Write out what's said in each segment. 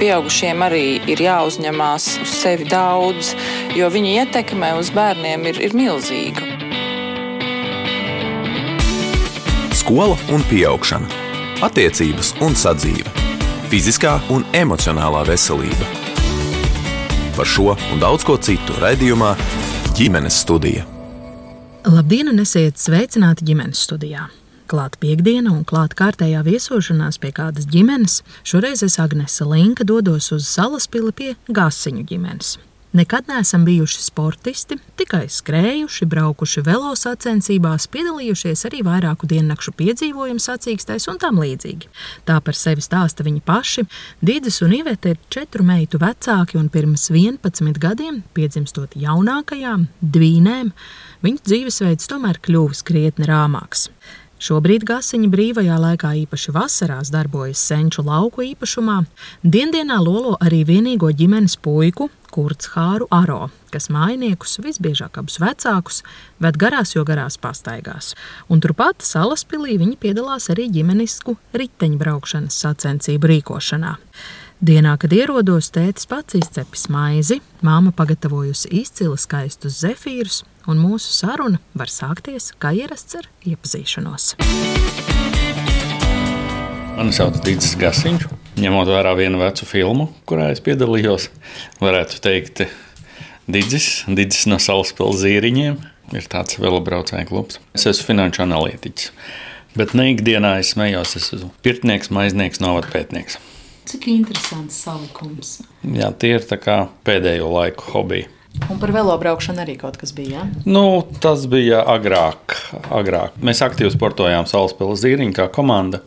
pieaugušiem arī ir jāuzņemās uz sevi daudz, jo viņa ietekme uz bērniem ir, ir milzīga. Skola un augšana, attiecības un sadzīve, fiziskā un emocionālā veselība. Par šo un daudz ko citu raidījumā ģimenes studija. Labdien, un esiet sveicināti ģimenes studijā! Klāta piekdiena un klāta kārtējā viesošanās pie kādas ģimenes. Šoreiz es Agnese Linka dodos uz salaspili pie Gasiņu ģimenes. Nekad neesam bijuši sportisti, tikai skrējuši, braukuši velo sacensībās, piedalījušies arī vairāku diennakšu piedzīvojumu sacīkstēs un tam līdzīgi. Tā par sevi stāsta viņi paši. Dīdzes un Ivete ir četru meitu vecāki un pirms 11 gadiem, piedzimstot jaunākajām, dvīnēm, viņu dzīvesveids tomēr kļuvis krietni rāmāks. Šobrīd gasiņa brīvajā laikā, īpaši vasarās, darbojas senču lauku īpašumā. Diendienā lolo arī vienīgo ģimenes puiku, Kurts Hāru Aro, kas mājiniekus, visbiežāk abus vecākus, ved garās, jo garās pastaigās. Un turpat salaspilī viņi piedalās arī ģimenisku riteņbraukšanas sacensību rīkošanā. Dienā, kad ierodos, tētis pats izcepis maizi, māma pagatavojusi izcili skaistus zefīrus, un mūsu saruna var sākties kā ierasts ar iepazīšanos. Mani sauc Dīdzis Gasiņš. Ņemot vērā vienu vecu filmu, kurā es piedalījos, varētu teikt, Dīdzis, Dīdzis no Salaspils zīriņiem. Ir tāds velobraucēju klubs. Es esmu finanšu analītiķis. Bet ne ikdienā es smējos, es esmu pirtnieks, maiznieks, novadpētnieks. Cik interesants salikums. Jā, tie ir pēdējo laiku hobiji. Un par velobraukšanu arī kaut kas bija. Ja? Nu, tas bija agrāk, agrāk. Mēs aktīvi sportojām Salaspils zīriņu kā komanda.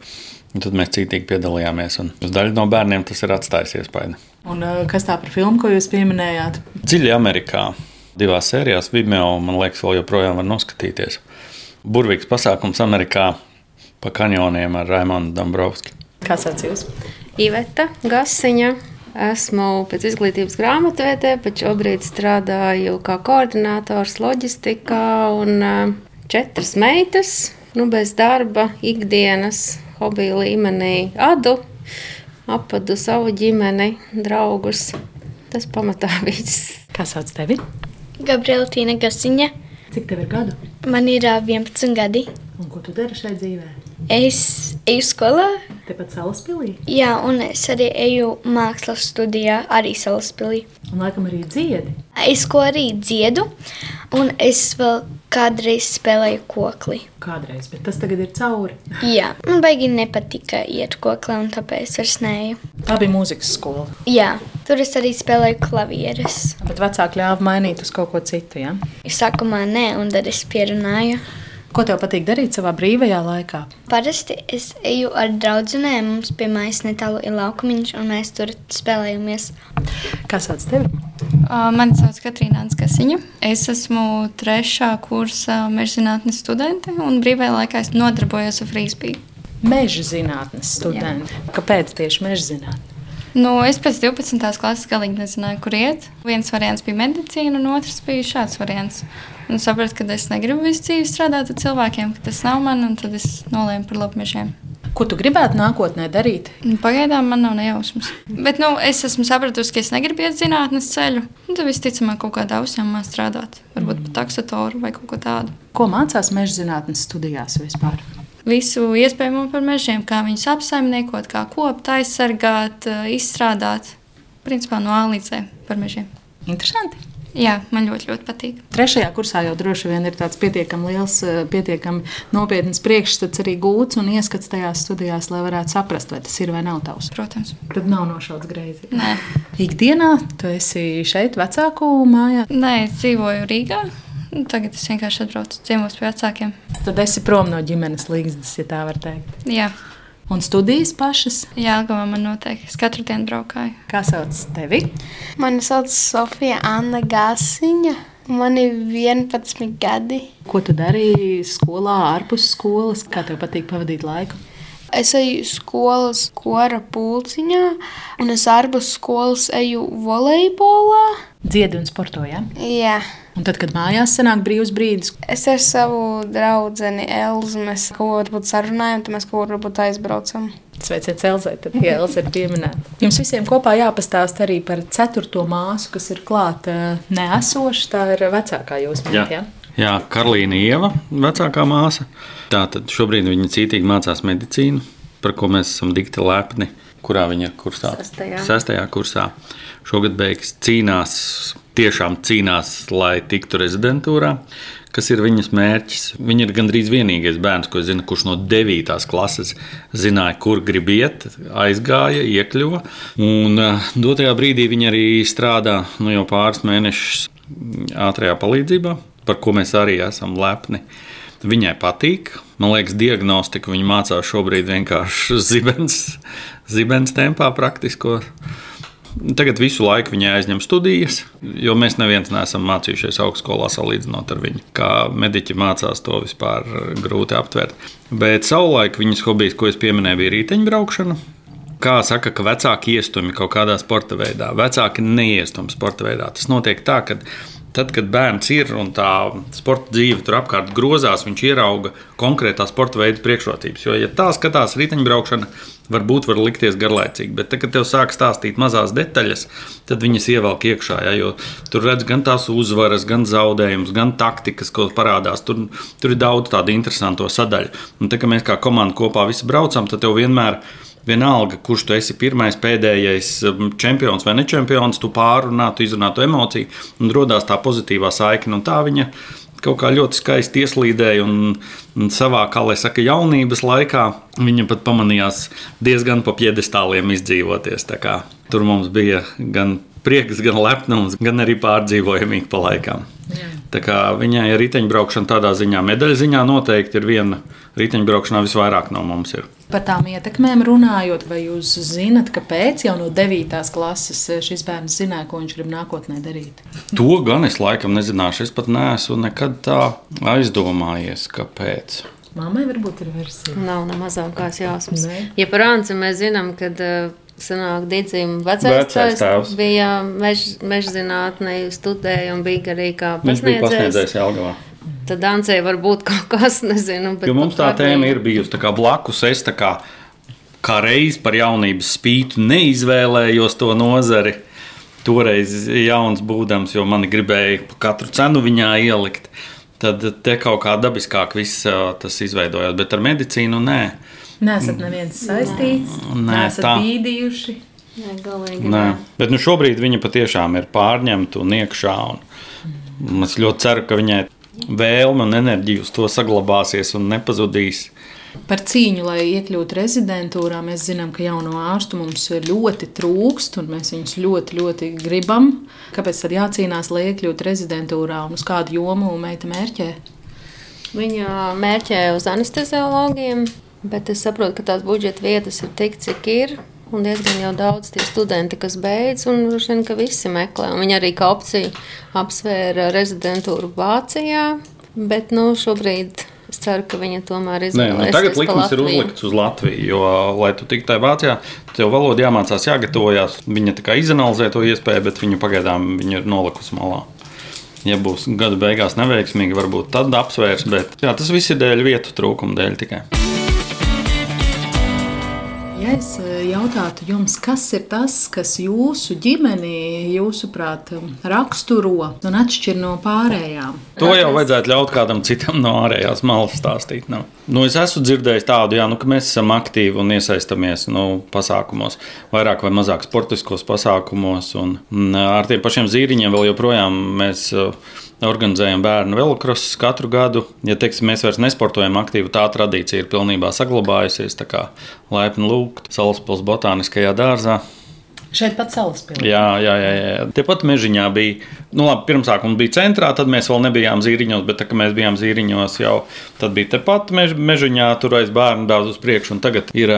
Un tad mēs cītīgi piedalījāmies. Uz daļu no bērniem tas ir atstājis iespaidu. Un, uh, kas tā par filmu, ko jūs pieminējāt? Dziļi Amerikā. Divās sērijās Vimeo, man liekas, vēl joprojām var noskatīties. Burvīgs pasākums Amerikā pa kanjoniem ar Raimonu Dombrovski. Kas atcīm? Iveta Gasiņa. Esmu pēc izglītības grāmatvedē, bet šobrīd strādāju kā koordinators loģistikā un četras meitas. Nu, bez darba, ikdienas, hobija līmenī adu, apadu savu ģimeni, draugus. Tas pamatā viss. Kā sauc tevi? Gabriela Tīna Gasiņa. Cik tev ir gadu? Man ir uh, 11 gadi. Un ko tu dari šajā dzīvē? Es eju skolā. Tepat salaspīlī? Jā, un es arī eju mākslas studijā, arī salaspīlī. Un laikam arī dziedi. Es ko arī dziedu, un es vēl kādreiz spēlēju kokli. Kādreiz, bet tas tagad ir cauri. Jā, man baigi nepatika iet koklē, un tāpēc es neju. Tā bija mūzikas skola. Jā, tur es arī spēlēju klavieres. Bet vecāki ļāva mainīt uz kaut ko citu, ja? Sākumā nē, un tad es pierunāju. Ko tev patīk darīt savā brīvajā laikā? Parasti es eju ar draugiem. Mums pie mājas netālu ir laukumiņš, un mēs tur spēlējamies. Kas sauc tevi? Mani sauc Katrīna Anskasiņa. Es esmu trešā kursa meža zinātnes studente, un brīvajā laikā es nodarbojos ar frīzbiju. Meža zinātnes studente. Jā. Kāpēc tieši meža zinātne? Nu, es pēc 12. klases galīgi nezināju, kur iet. Viens variants bija medicīna, un otrs bija šāds variants. Un sapratu, ka es negribu visu dzīvi strādāt ar cilvēkiem, ka tas nav man, un tad es nolēmu par lapmežiem. Ko tu gribētu nākotnē darīt? Nu, pagaidām man nav nejausmas. Bet nu, es esmu sapratusi, ka es negribu iet zinātnes ceļu. Nu, tad visticamāk kaut kādā uzņēmumā strādāt. Varbūt mm. pat taksatoru vai kaut ko tādu. Ko mācās meža zinātnes studijās vispār? Visu iespējamo par mežiem, kā viņus apsaimniekot, kā kopt, aizsargāt, izstrādāt. Principā no A līdz Z par mežiem. Interesanti. Jā, man ļoti, ļoti patīk. Trešajā kursā jau droši vien ir tāds pietiekami liels, eh, pietiekami nopietns priekšstats arī gūts un ieskats tajās studijās, lai varētu saprast, vai tas ir vai nav tavs. Protams. Tad nav nošauts greizi. Nē. Ikdienā tu esi šeit, vecāku mājā? Nē, es dzīvoju Rīgā. Nu, tagad es vienkārši atbraucu ciemos pie vecākiem. Tad esi prom no ģimenes līgas, ja tā var teikt. Jā. Un studijas pašas? Jā, Gavā man noteikti. Es katru dienu braukāju. Kā sauc tevi? Mani sauc Sofija Anna Gāsiņa. Man ir 11 gadi. Ko tu darīji skolā, ārpus skolas? Kā tev patīk pavadīt laiku? Es eju skolas kora pulciņā, un es ārpus skolas eju volejbolā. Dziedi un sportojam? Jā. Un tad, kad mājās sanāk brīvs brīdis, es ar savu draugu Elzu mēs kaut ko sarunājam, tad mēs kaut kur varbūt aizbraucam. Sveiciens Elzai, tad ja Elza ir pieminēta. Jums visiem kopā jāpastāst arī par ceturto māsu, kas ir klāta neesoša. Tā ir vecākā jūsu mīļā. Jā, Karolīna Ieva, vecākā māsa. Tā tad šobrīd viņa cītīgi mācās medicīnu, par ko mēs esam dikti lepni. Kurā viņa ir kursā? Sestajā. Sestajā kursā. Šogad beigas cīnās, tiešām cīnās, lai tiktu rezidentūrā. Kas ir viņas mērķis? Viņa ir gandrīz vienīgais bērns, ko zina, kurš no 9. klases zināja, kur grib iet, aizgāja, iekļuva. Un eh, dotajā brīdī viņa arī strādā nu, jau pāris mēnešus ātrajā palīdzībā, par ko mēs arī esam lepni. Viņai patīk. Man liekas, diagnostika viņa mācās šobrīd vienkārši zibens, zibens tempā praktisko. Tagad visu laiku viņai aizņem studijas, jo mēs neviens neesam mācījušies augstskolā salīdzinot ar viņu. Kā mediķi mācās, to vispār grūti aptvert. Bet savulaik viņas hobijs, ko es pieminēju, bija riteņbraukšana. Kā saka, ka vecāki iestumi kaut kādā sporta veidā, vecāki neiestumi sporta veidā. Tas notiek tā, ka Tad, kad bērns ir un tā sporta dzīve tur apkārt grozās, viņš ierauga konkrētā sporta veida priekšrocības. Jo, ja tā skatās riteņbraukšana, varbūt var likties garlaicīgi, bet tad, kad tev sāk stāstīt mazās detaļas, tad viņas ievelk iekšā. Ja, jo tur redz gan tās uzvaras, gan zaudējumus, gan taktikas, ko parādās. Tur, tur ir daudz tādu interesantu sadaļu. Un, tad, kad mēs kā komanda kopā visi braucam, tad tev vienmēr ir Vienalga, kurš tu esi pirmais, pēdējais um, čempions vai nečempions, tu pārunā, tu izrunā to emociju un radās tā pozitīvā saikne. Tā viņa kaut kā ļoti skaisti ieslīdēja un, savā, kā lai saka, jaunības laikā viņa pat pamanījās diezgan pa piedestāliem izdzīvoties. Tur mums bija gan prieks, gan lepnums, gan arī pārdzīvojamīgi pa laikam. Jā. Tā kā viņai ir riteņbraukšana tādā ziņā, medaļu ziņā noteikti ir viena riteņbraukšanā visvairāk no mums. Ir. Par tām ietekmēm runājot, vai jūs zinat, kāpēc jau no 9. klases šis bērns zināja, ko viņš grib nākotnē darīt? To gan es laikam nezināšu. Es pat neesmu nekad tā aizdomājies, kāpēc. Mammai varbūt ir versija. Nav ne mazākās jāsmas. Ja par Anci mēs zinām, ka uh, Sanāk, Digim vecais tēvs bija mež, mežzinātnē, studēja un bija arī kā pasniedzējs. Viņš bija pasniedzējs Jelgavā. Tad Dancei var būt kaut kas, nezinu. Jo mums tā tēma ir bijusi tā kā blakus. Es tā kā, kā reiz par jaunības spītu neizvēlējos to nozari. Toreiz jauns būdams, jo man gribēja katru cenu viņā ielikt. Tad te kaut kā dabiskāk viss tas izveidojās, bet ar medicīnu nē. Nesat neviens saistīts, nē, nesat tā. bīdījuši. Nē, galīgi. Nē. Bet nu, šobrīd viņa patiešām ir pārņemta un iekšā. Un es ļoti ceru, ka viņai vēlme un enerģija uz to saglabāsies un nepazudīs. Par cīņu, lai iekļūtu rezidentūrā, mēs zinām, ka jauno ārstu mums ļoti trūkst, un mēs viņus ļoti, ļoti gribam. Kāpēc tad jācīnās, lai iekļūtu rezidentūrā un uz kādu jomu meita mērķē? Viņa mērķē uz anesteziologiem, Bet es saprotu, ka tās budžeta vietas ir tik, cik ir. Un diezgan jau daudz tie studenti, kas beidz, un droši vien, ka visi meklē. Un viņi arī kā opciju apsvēra rezidentūru Vācijā. Bet nu, šobrīd Es ceru, ka viņa tomēr izvēlēsies. Nu, tagad likums ir uzlikts uz Latviju, jo, lai tu tiktu tajā Vācijā, tev valoda jāmācās, jāgatavojas. Viņa tā kā izanalizē to iespēju, bet viņa pagaidām viņa ir nolikusi malā. Ja būs gada beigās neveiksmīgi, varbūt tad apsvērs, bet jā, tas viss ir dēļ vietu trūkuma dēļ tikai. Ja es eh, jautātu jums, kas ir tas, kas jūsu ģimeni, jūsuprāt, raksturo un atšķir no pārējām? To jau vajadzētu ļaut kādam citam no ārējās malas stāstīt. Nu. Nu, es esmu dzirdējis tādu, jā, nu, ka mēs esam aktīvi un iesaistamies nu, pasākumos, vairāk vai mazāk sportiskos pasākumos. Un, un ar tiem pašiem zīriņiem vēl joprojām mēs. Uh, organizējam bērnu velokrosus katru gadu. Ja teiksim, mēs vairs nesportojam aktīvi, tā tradīcija ir pilnībā saglabājusies. Tā kā laipni lūgt Salaspils botāniskajā dārzā. Šeit pat salaspēlē. Jā, jā, jā, jā. Tepat mežiņā bija. Nu, labi, pirmsākums bija centrā, tad mēs vēl nebijām zīriņos, bet, tā, kad mēs bijām zīriņos, jau tad bija tepat mež, mežiņā, tur aiz bērnu dārza uz priekšu, un tagad ir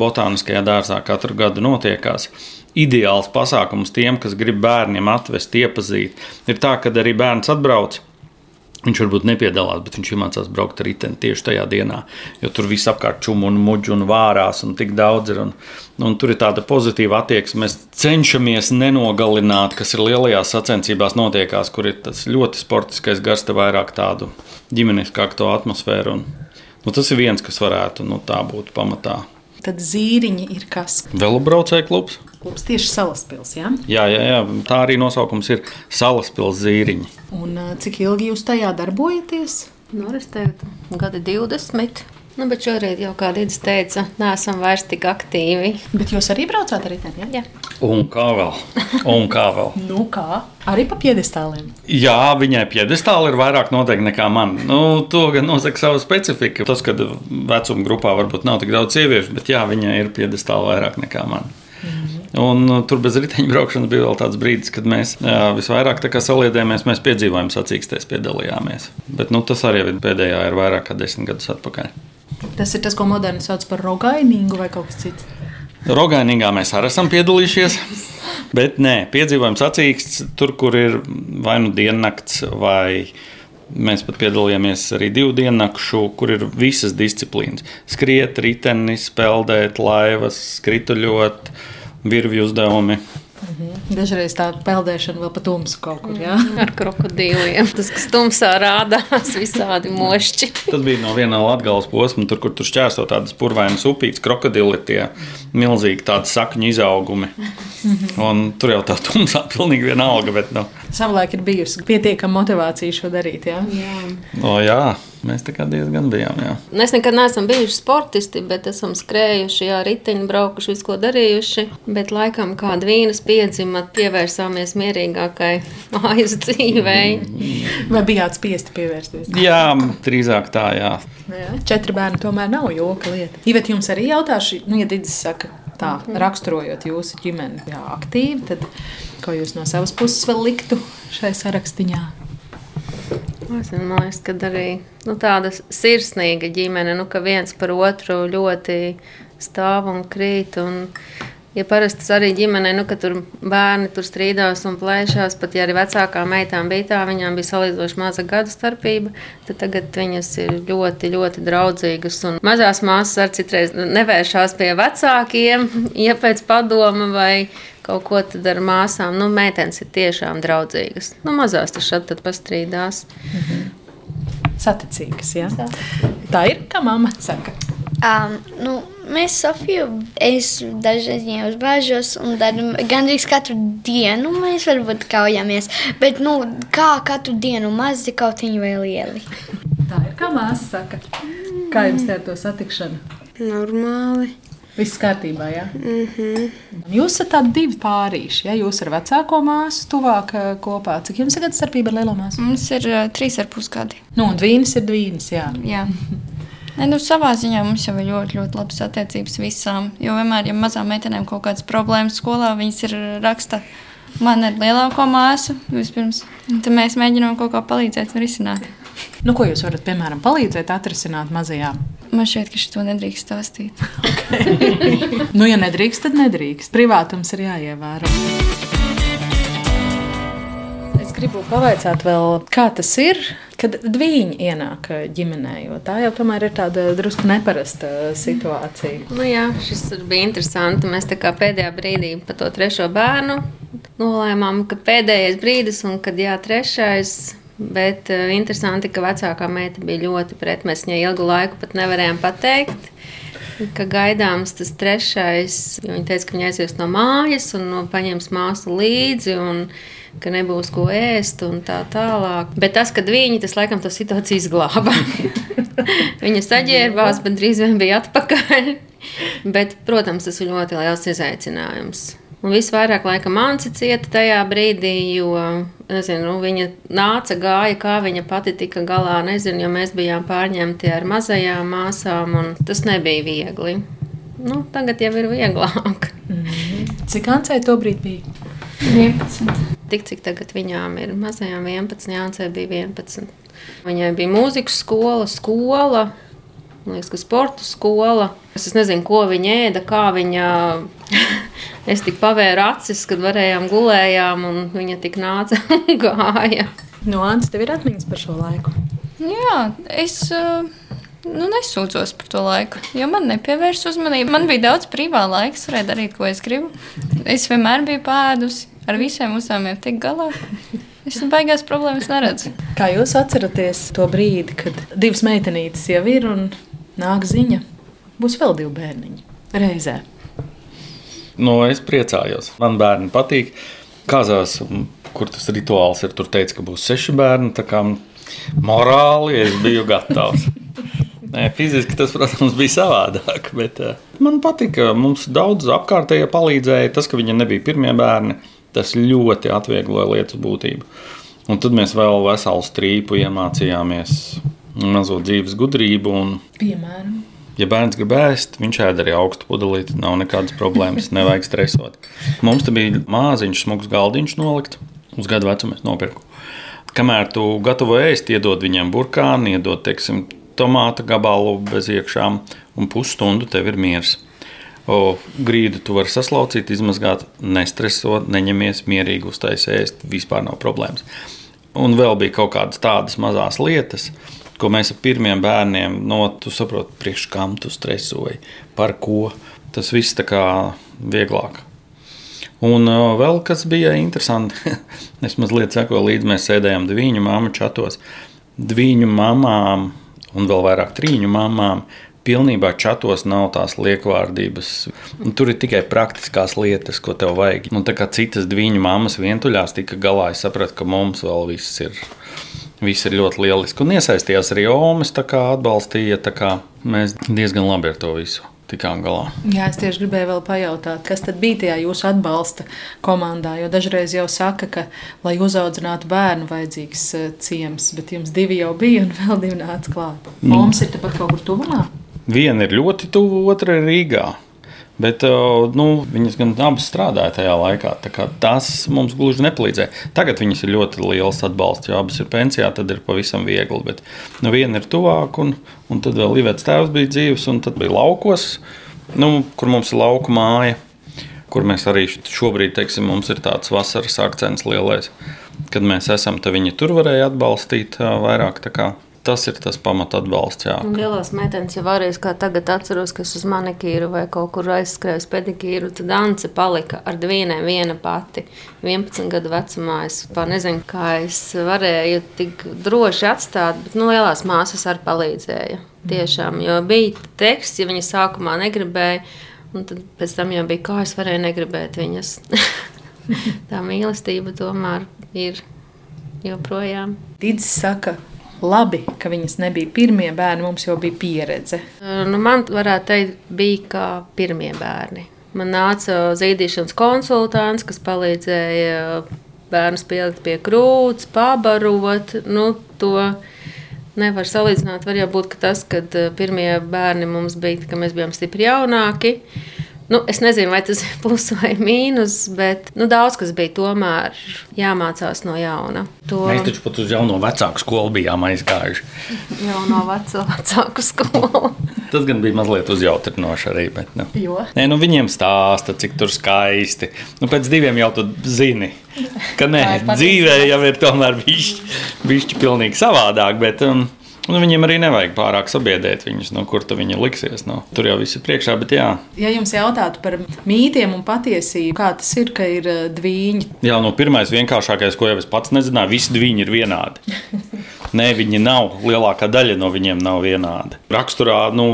botāniskajā dārzā katru gadu notiekās ideāls pasākums tiem, kas grib bērniem atvest, iepazīt. Ir tā, ka arī bērns atbrauc. Viņš varbūt nepiedalās, bet viņš iemācās braukt ar riteni tieši tajā dienā. Jo tur viss apkārt čūmu un muģu un vārās un tik daudz ir. Un, un tur ir tāda pozitīva attieksme. Mēs cenšamies nenogalināt, kas ir lielajās sacensībās notiekās, kur ir tas ļoti sportiskais gars, te vairāk tādu ģimeniskāku atmosfēru. Un, nu, tas ir viens, kas varētu nu, tā būt pamatā tad zīriņi ir kas? Velobraucēju klubs. Klubs tieši salaspils, jā? Jā, jā, jā, tā arī nosaukums ir salaspils zīriņi. Un cik ilgi jūs tajā darbojaties? Nu, es teiktu, gadi 20. Nu, bet šoreiz jau kā Dīdis teica, neesam vairs tik aktīvi. Bet jūs arī braucāt ar riteni, jā? Jā. Un kā vēl? Un kā vēl? Nu kā? Arī pa piedestāliem. Jā, viņai piedestāli ir vairāk noteikti nekā man. Nu, to gan nosaka sava specifika. Tas, ka vecuma grupā varbūt nav tik daudz sieviešu, bet jā, viņai ir piedestāli vairāk nekā man. Un uh, tur bez riteņbraukšanas bija vēl tāds brīdis, kad mēs jā, visvairāk tā kā saliedējāmies, mēs piedzīvojām sacīkstēs, piedalījāmies. Bet nu, tas arī ir pēdējā ir vairāk kā desmit gadus atpakaļ. Tas ir tas, ko moderni sauc par rogainīgu vai kaut kas cits. Rogainīgā mēs arī esam piedalījušies. Bet nē, piedzīvojums sacīksts tur, kur ir vai nu diennakts, vai mēs pat piedalījāmies arī divu diennakšu, kur ir visas disciplīnas. Skriet, ritenis, peldēt, laivas, skrituļot, virvju uzdevumi. Dažreiz tā peldēšana vēl pa tumsu kaut kur, jā? Ar krokodīliem. Tas, kas tumsā rādās, visādi mošķi. Tas bija no viena latgāles posma, tur, kur tur šķērso tādas purvainas upītes, krokodili, tie milzīgi tādi sakņu izaugumi. Un tur jau tā tumsā pilnīgi vienalga, bet, nu, Savulaik ir bijusi pietiekama motivācija šo darīt, jā? Jā. o, jā, mēs tā kā diezgan bijām, jā. Mēs nekad neesam bijuši sportisti, bet esam skrējuši, jā, riteņi braukuši, visu ko darījuši. Bet laikam kāda vīnas piedzima, pievērsāmies mierīgākai mājas dzīvei. Vai bijāt spiesti pievērsties? Jā, drīzāk tā, jā. Nu Jā, četri bērni tomēr nav joka lieta. Ivet jums arī jautāšu, nu, ja Digis saka, tā, raksturojot jūsu ģimeni, jā, aktīvi, tad ko jūs no savas puses vēl liktu šai sarakstiņā? Es nezinu, Man liekas, ka arī nu, tāda sirsnīga ģimene, nu, ka viens par otru ļoti stāv un krīt. Un, ja parasti tas arī ģimenē, nu, ka tur bērni tur strīdās un plēšās, pat ja arī vecākām meitām bija tā, viņām bija salīdzinoši maza gadu starpība, tad tagad viņas ir ļoti, ļoti draudzīgas. Un mazās māsas arī citreiz nevēršās pie vecākiem, ja pēc padoma vai kaut ko tad ar māsām. Nu, meitenes ir tiešām draudzīgas. Nu, mazās tas šad tad pastrīdās. Saticīgas, jā. Tā ir, kā mamma saka. Um, nu, mēs Sofiju, es dažreiz uzbāžos, un tad gandrīz katru dienu mēs varbūt kaujamies. Bet, nu, kā katru dienu mazi kaut viņi vai lieli. Tā ir, kā māsa saka. Kā jums te ar to satikšanu? Normāli. Viss kārtībā, jā. Mm -hmm. Jūs esat tādi divi pārīši, ja jūs ar vecāko māsu tuvāk eh, kopā. Cik jums ir gadu starpība ar lielo māsu? Mums ir uh, trīs ar pus gadi. Nu, un dvīnis ir dvīnis, jā. Jā. Ne, nu, savā ziņā mums jau ir ļoti, ļoti labas attiecības visām. Jo vienmēr, ja mazām meitenēm kaut kādas problēmas skolā, viņas ir raksta man ar lielāko māsu vispirms. Tad mēs mēģinām kaut kā palīdzēt un risināt. Nu, ko jūs varat, piemēram, palīdzēt atrisināt mazajām? Man šķiet, ka šo nedrīkst stāstīt. Nu, ja nedrīkst, tad nedrīkst. Privātums ir jāievēro. Gribu pavaicāt vēl, kā tas ir, kad viņi ienāk ģimenē, jo tā jau tomēr ir tāda drusku neparasta situācija. Nu, jā, šis bija interesanti. Mēs tā kā pēdējā brīdī par to trešo bērnu nolēmām, ka pēdējais brīdis un kad jā, trešais. Bet uh, interesanti, ka vecākā meita bija ļoti pret. Mēs viņai ilgu laiku pat nevarējām pateikt, ka gaidāms tas trešais. Viņa teica, ka viņa aizies no mājas un no, paņems māsu līdzi. Un, Ka nebūs ko ēst un tā tālāk. Bet tas, kad viņi tas laikam to situāciju izglāba. Viņa saģērbās, bet drīz vien bija atpakaļ. Bet, protams, tas ir ļoti liels izaicinājums. Un visvairāk laika Manci cieta tajā brīdī, jo nezinu, nu, viņa nāca, gāja, kā viņa pati tika galā. Nezinu, jo mēs bijām pārņemti ar mazajām māsām, un tas nebija viegli. Nu, tagad jau ir vieglāk. Cik Ancei to brīdi bija? 11. Tik cik tagad viņām ir mazajām 11, Jāncei bija 11. Viņai bija mūzikas skola, skola. Man liekas, ka sporta skola. Es nezinu, ko viņa ēda, kā viņa. es tik pavēru acis, kad varējām gulējām, un viņa tik nāca un gāja. No Ants, tev ir atmiņas par šo laiku. Jā, es uh, nu, nesūdzos par to laiku, jo man nepievērsa uzmanību. Man bija daudz brīvā laika, es varēju darīt, ko es gribu. Es vienmēr biju pēdusi, ar visiem uzdevumiem tik galā. Es tam baigās problēmas neredzu. Kā jūs atceraties to brīdi, kad divas meitenītes jau ir un nāk ziņa, būs vēl divi bērniņi? reizē. Nu, es priecājos. Man bērni patīk. Kāzās, kur tas rituāls ir, tur teica, ka būs seši bērni. Morāli es biju gatavs. Nē, fiziski tas, protams, bija savādāk. Bet, uh, man patika, mums daudz apkārtējie palīdzēja. Tas, ka viņiem nebija pirmie bērni, tas ļoti atviegloja lietas būtību. Un tad mēs vēl veselu strīpu iemācījāmies mazo dzīves gudrību. Un, Piemēram, ja bērns grib ēst, viņš ēd arī augstu pudelīti. Nav nekādas problēmas, nevajag stresot. Mums te bija māziņš, smags galdiņš nolikt. Uz gadu vecumu es nopirku. Kamēr tu gatavo ēst, iedod viņiem burkānu, iedod teiksim, tomātu gabalu bez iekšām, un pusstundu tev ir miers. O, grīdu tu vari saslaucīt, izmazgāt, nestresot, neņemies mierīgi uztaisīt, vispār nav problēmas. Un vēl bija kaut kādas tādas mazas lietas, ko mēs ar pirmiem bērniem, no tu saproti, priekš kam tu stresoji, par ko. Tas viss tā kā vieglāk. Un vēl kas bija interesanti, es mazliet sekoju līdzi, mēs sēdējām divu māmu čatos. Divu mamām un vēl vairāk trīņu mamām pilnībā čatos nav tās liekvārdības. Un tur ir tikai praktiskās lietas, ko tev vajag. Un tā kā citas divu mammas vientuļās tika galā, es sapratu, ka mums vēl viss ir. Viss ir ļoti lieliski. Un iesaistījās arī Omas, tā kā atbalstīja. Tā kā mēs diezgan labi ar to visu tikām galā. Jā, es tieši gribēju vēl pajautāt, kas tad bija tajā jūsu atbalsta komandā. Jo dažreiz jau saka, ka, lai uzaudzinātu bērnu, vajadzīgs eh, ciems, bet jums divi jau bija un vēl divi nāca klāt. Mums ir tepat kaut kur tuvumā. Viena ir ļoti tuvu, otra ir Rīgā. Bet nu, viņas gan abas strādāja tajā laikā. Tas mums gluži nepalīdzēja. Tagad viņas ir ļoti liels atbalsts, jo abas ir pensijā, tad ir pavisam viegli. Bet nu, viena ir tuvāk, un, un tad vēl Līvets tēvs bija dzīves, un tad bija laukos, nu, kur mums ir lauka māja. Kur mēs arī šobrīd, teiksim, mums ir tāds vasaras akcents lielais. Kad mēs esam, tad viņi tur varēja atbalstīt vairāk tas ir tas pamata atbalsts. Jā. Lielās meitenes jau varēs, kā tagad atceros, ka es uz manikīru vai kaut kur aizskrēju uz pedikīru, tad Ance palika ar dvienēm viena pati. 11 gadu vecumā es pat nezinu, kā es varēju tik droši atstāt, bet nu, lielās māsas arī palīdzēja. Tiešām, jo bija teksts, ja viņa sākumā negribēja, un tad pēc tam jau bija, kā es varēju negribēt viņas. Tā mīlestība tomēr ir joprojām. Tīdzi saka, labi, ka viņas nebija pirmie bērni, mums jau bija pieredze. Nu, man varētu teikt, bija kā pirmie bērni. Man nāca zīdīšanas konsultants, kas palīdzēja bērnus pielikt pie krūts, pabarot. Nu, to nevar salīdzināt. Var jau būt tas, ka pirmie bērni mums bija, ka mēs bijām stipri jaunāki. Nu, es nezinu, vai tas ir plus vai mīnus, bet nu, daudz kas bija tomēr jāmācās no jauna. To... Mēs taču pat uz jauno vecāku skolu bijām aizgājuši. Jau no veco, vecāku skolu. tas gan bija mazliet uzjautrinoši arī. Bet, nu. Jo? Nē, nu, viņiem stāsta, cik tur skaisti. Nu, pēc diviem jau tu zini. Ka nē, dzīvē jau ir tomēr bišķi pilnīgi savādāk. Bet, um, Nu, viņiem arī nevajag pārāk sabiedrēt viņus, no kur viņi liksies. No. Tur jau viss ir priekšā, bet jā. Ja jums jautātu par mītiem un patiesību, kā tas ir, ka ir eh, dviņi? Jā, no pirmais vienkāršākais, ko jau es pats nezināju, visi dviņi ir vienādi. Nē, viņi nav. Lielākā daļa no viņiem nav vienāda. Raksturā, nu,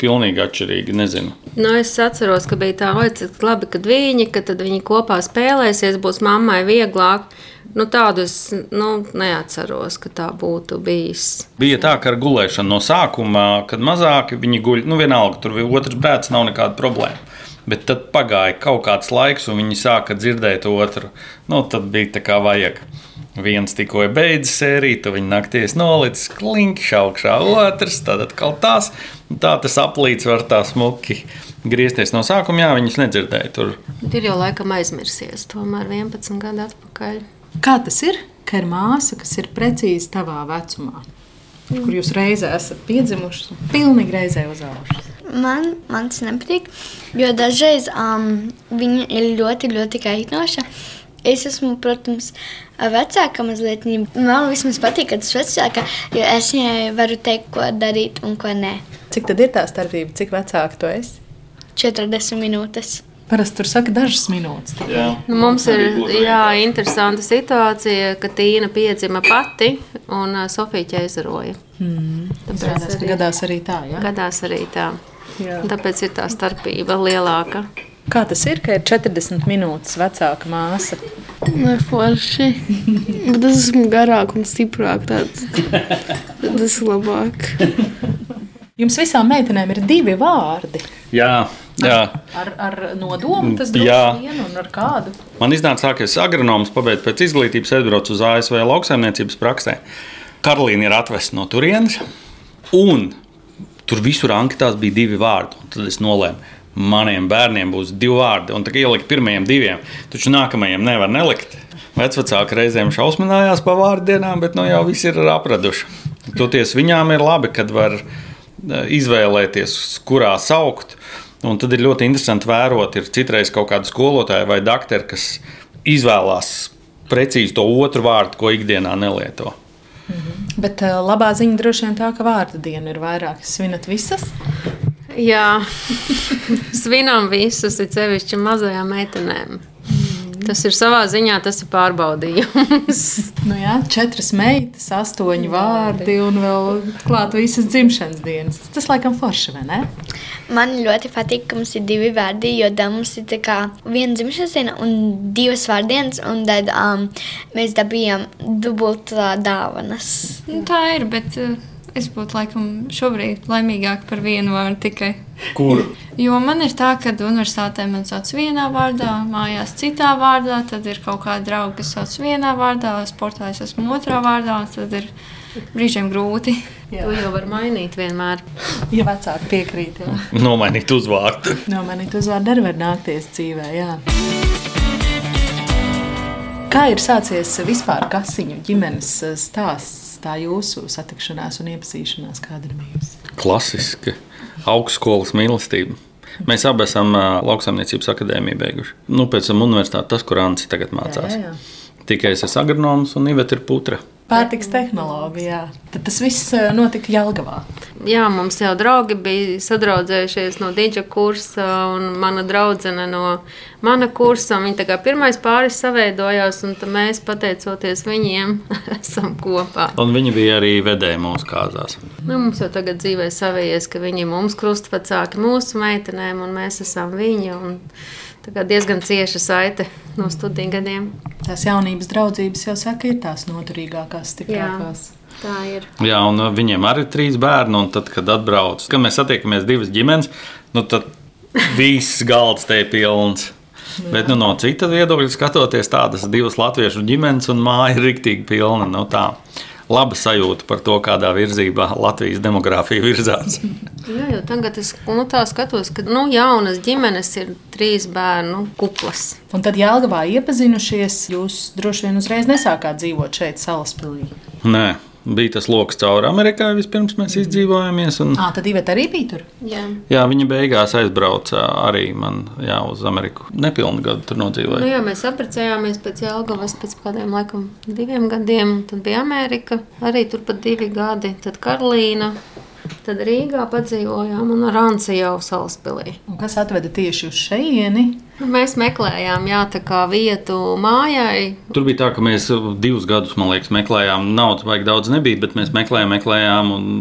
pilnīgi atšķirīgi. Nezinu. Nu, es atceros, ka bija tā, ka labi, kad viņi, ka viņi kopā spēlēsies, būs mammai vieglāk. Nu, tādu es nu, neatceros, ka tā būtu bijis. Bija tā, ka ar gulēšanu no sākuma, kad mazāki viņi guļ, nu vienalga, tur bija otrs bērns, nav nekāda problēma. Bet tad pagāja kaut kāds laiks, un viņi sāka dzirdēt otru. Nu, tad bija tā kā vajag. Viens tikko ir beidzis sēriju, tad viņa naktīs nolicis kliņķi augšā, otrs tad atkal tās. Tā tas aplīts var tā smuki griezties no sākuma. Jā, viņas nedzirdēja tur. Bet ir jau laikam aizmirsies, tomēr 11 gadu atpakaļ. Kā tas ir, ka ir māsa, kas ir precīzi tavā vecumā, mm. kur jūs reizē esat piedzimušas un pilnīgi reizē uzaugušas? Man, man tas nepatīk, jo dažreiz um, viņa ir ļoti, ļoti kaitinoša. Es esmu, protams, vecāka mazliet. Man vismaz patīk, ka tas ir vecāka, jo es viņai varu teikt, ko darīt un ko nē. Cik tad ir tā starpība, cik vecāka tu esi? 40 minūtes. Parasti tur saka dažas minūtes. Jā. Nu, mums ir jā, interesanta situācija, ka Tīna piedzima pati un Sofija ķēzaroja. Hmm. Tāpēc arī gadās arī tā. Jā? Gadās arī tā. Jā. Tāpēc ir tā starpība lielāka. Kā tas ir, ka ir 40 minūtes vecāka māsa? Ne forši. Bet es esmu garāk un stiprāk. Tad, tad tas ir labāk. Jums visām meitenēm ir divi vārdi. Jā, jā. Ar, ar nodomu tas vien un ar kādu. Man iznāca tā, ka es agronoms pabeidzu pēc izglītības, aizbraucu uz ASV lauksaimniecības praksē. Karolīna ir atvesta no turienes, un tur visur anketās bija divi vārdi. Tad es nolēmu, maniem bērniem būs divi vārdi, un tā kā ieliku pirmajiem diviem, taču nākamajiem nevar nelikt. Vecāki reizēm šausminājās par vārdienām, bet nu jau viss ir apraduši. Toties viņām ir labi, kad var eh, izvēlēties, kurā saukt. Un tad ir ļoti interesanti vērot, ir citreiz kaut kāda skolotāja vai doktora, kas izvēlās precīzi to otru vārdu, ko ikdienā nelieto. Bet uh, labā ziņa droši vien tā, ka vārdu diena ir vairāk. Svinat visas? Jā, svinām visus, ir sevišķi mazajām meitenēm. Tas ir savā ziņā, tas ir pārbaudījums. Nu jā, četras meitas, astoņi vārdi un vēl klāt visas dzimšanas dienas. Tas laikam forši, vai ne? Man ļoti patīk, ka mums ir divi vārdi, jo tā mums ir viena dzimšanas diena un divas vārdienas, un tad um, mēs dabījām dubultā dāvanas. Nu, tā ir, bet uh, es būtu laikam šobrīd laimīgāk par vienu vārdu tikai. Kur? Jo man ir tā, ka universitātē man sauc vienā vārdā, mājās citā vārdā, tad ir kaut kāda drauga, kas sauc vienā vārdā, sportā es esmu otrā vārdā, un tad ir brīžiem grūti. To jau var mainīt vienmēr. Ja vecāki piekrīt, jā. Nomainīt uzvārdu. No manīt uzvārdu arī var nākties dzīvē, jā. Kā ir sācies vispār kasiņu ģimenes stāsts, tā jūsu satikšanās un iepazīšanās, kāda ir bijusi? Klasiski augstskolas mīlestība. Mēs abi esam ā, lauksaimniecības akadēmiju beiguši. Nu, pēc tam universitāte, tas, kur Anci tagad mācās. Jā, jā. Tikai es esmu agronoms un Iveta ir putra. Pārtiks tehnoloģija. Tad tas viss eh, notika Jālgavā. Jā, mums jau draugi bija sadraudzējušies no Dīdža kursa, un mana draudzene no mana kursa. Viņi tā kā pirmais pāris saveidojās, un mēs, pateicoties viņiem, esam kopā. Un viņi bija arī vedēji mūsu kāzās. Nu, mums jau tagad dzīvē savējies, ka viņi ir mums krustvecāki mūsu meitenēm, un mēs esam viņi. Un diezgan cieša saite no studiju gadiem. Tās jaunības draudzības jau saka, ir tās noturīgākās, stiprākās. Tā ir. Jā, un uh, viņiem arī ir trīs bērni. Un tad, kad atbrauc, kad mēs satiekamies divas ģimenes, nu, tad viss galds te ir pilns. Bet nu, no cita viedokļa skatoties, tādas divas latviešu ģimenes un māja ir rīktīgi pilna. Nu, tā. Laba sajūta par to, kādā virzībā Latvijas demogrāfija virzās. Jā, jau tagad es nu, tā skatos, ka nu, jaunas ģimenes ir trīs bērnu kuplas. Un tad Jālgavā iepazinušies, jūs droši vien uzreiz nesākāt dzīvot šeit, Salaspilī. Nē, bija tas lokus cauri Amerikai. Vispirms mēs izdzīvojāmies. Un, À, tad Iveta arī bija tur. Jā. jā, viņa beigās aizbrauca arī man, jā, uz Ameriku. Nepilnu gadu tur nodzīvoja. Nu, jā, mēs apprecējāmies pēc Jālgavas pēc kādiem laikam diviem gadiem. Tad bija Amerika, arī turpat divi gadi. Tad Karolīna, tad Rīgā padzīvojām un Ranci jau Salaspilī. Un kas atveda tieši uz šejieni? Nu, Mēs meklējām, jā, tā kā vietu mājai. Tur bija tā, ka mēs divus gadus, man liekas, meklējām. Naudas vajag daudz nebija, bet mēs meklējām, meklējām. Un,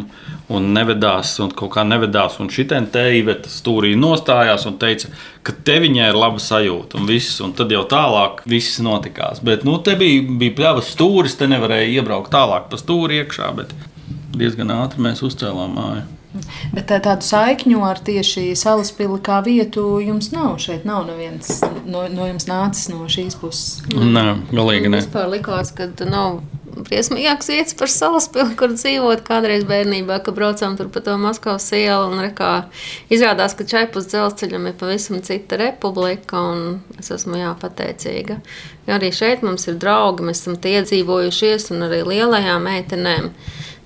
un nevedās, un kaut kā nevedās. Un šī teiveta stūrī nostājās un teica, ka te viņai ir laba sajūta. Un, viss, un tad jau tālāk viss notikās. Bet nu, te bija, bija pļavas stūris, te nevarēja iebraukt tālāk pa stūri iekšā. Bet diezgan ātri mēs uzcēlām māju. Bet tā- tādu saikņu ar tieši salaspili kā vietu jums nav. Šeit nav neviens no, no jums nācis no šīs puses. Nē, galīgi ne. Vispār likās, ka nav briesmīgāks vietas par salaspili, kur dzīvot kādreiz bērnībā, kad braucām tur pa to Maskavas ielu. Un, re, kā, izrādās, ka čaipus dzelzceļam ir pavisam cita republika, un es esmu jā, pateicīga. Jo arī šeit mums ir draugi, mēs esam tie iedzīvojušies, un arī lielajām meitenēm.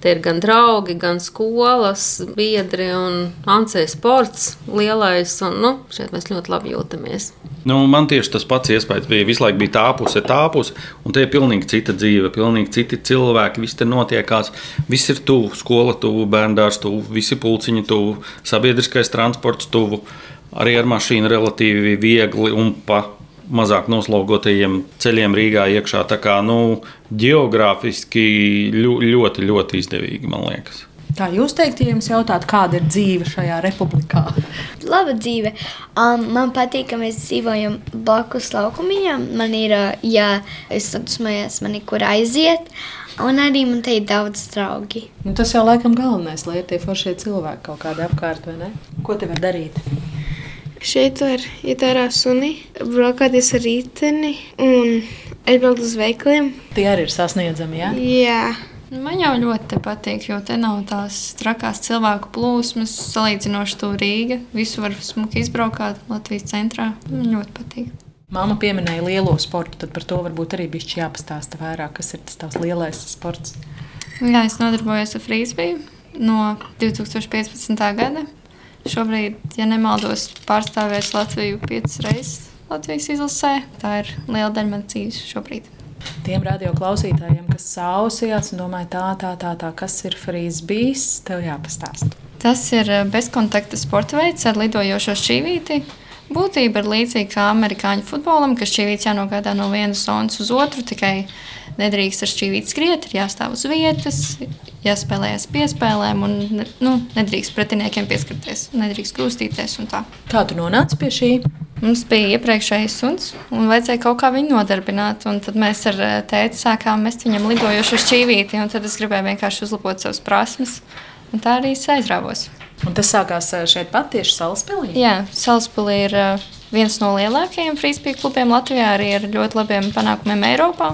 Te ir gan draugi, gan skolas, biedri un Ancē sports lielais. Un, nu, šeit mēs ļoti labi jūtamies. Nu, man tieši tas pats iespējas bija. Visu laiku bija tā puse, tā puse, un te ir pilnīgi cita dzīve, pilnīgi citi cilvēki. Viss te notiekās, viss ir tuvu, skola tuvu, bērndārs tuvu, visi pulciņi tuvu, sabiedriskais transports tuvu. Arī ar mašīnu relatīvi viegli un pa mazāk noslogotajiem ceļiem Rīgā iekšā. Tā kā nu, geogrāfiski ļu- ļoti, ļoti izdevīgi, man liekas. Kā jūs teikt, ja jums jautātu, kāda ir dzīve šajā republikā? Laba dzīve. Um, man patīk, ka mēs dzīvojam blakus laukumiņam. Man ir, ja es dusmojos, man ir kur aiziet. Un arī man te ir daudz draugi. Nu, tas jau laikam galvenais, lai ir tie foršie cilvēki kaut kādi apkārt, vai ne? Ko te var darīt? Šeit var iet ārā suni, braukāties ar rīteni un aizbraukt uz veikaliem. Tie arī ir sasniedzami, jā? Jā. Nu, Man jau ļoti patīk, jo te nav tās trakās cilvēku plūsmas, salīdzinoši to Rīga. Visu var smuki izbraukāt Latvijas centrā. Man ļoti patīk. Māma pieminēja lielo sportu, tad par to varbūt arī bija jāpastāsta vairāk, kas ir tas tavs lielais sports. Jā, es nodarbojos ar frīzbiju no 2015. gada. Šobrīd, ja nemaldos, pārstāvēs Latviju piecas reizes Latvijas izlasē. Tā ir liela daļa manas dzīves šobrīd. Tiem radio klausītājiem, kas sausījās un domāja, tā, tā, tā, tā kas ir frisbīs, tev jāpastāsta. Tas ir eh, bezkontakta sporta veids ar lidojošo šķīvīti. Būtība ir līdzīga kā amerikāņu futbolam, ka šķīvīts jānogādā no vienas zonas uz otru, tikai nedrīkst ar šķīvīti skriet, ir jāstāv uz vietas, jāspēlējas piespēlēm un nu, nedrīkst pretiniekiem pieskarties, nedrīkst krustīties un tā. Kā tu nonāci pie šī? Mums bija iepriekšējais suns, un vajadzēja kaut kā viņu nodarbināt. Tad mēs ar eh, tēti sākām mest viņam lidojošu šķīvīti, un tad es gribēju vienkārši uzlabot savas prasmes. Tā arī es aizrāvos. Un tas sākās eh, šeit pat tieši Salaspilī? Jā, Salaspilī ir eh, viens no lielākajiem frīzpīku klubiem Latvijā, arī ar ļoti labiem panākumiem Eiropā.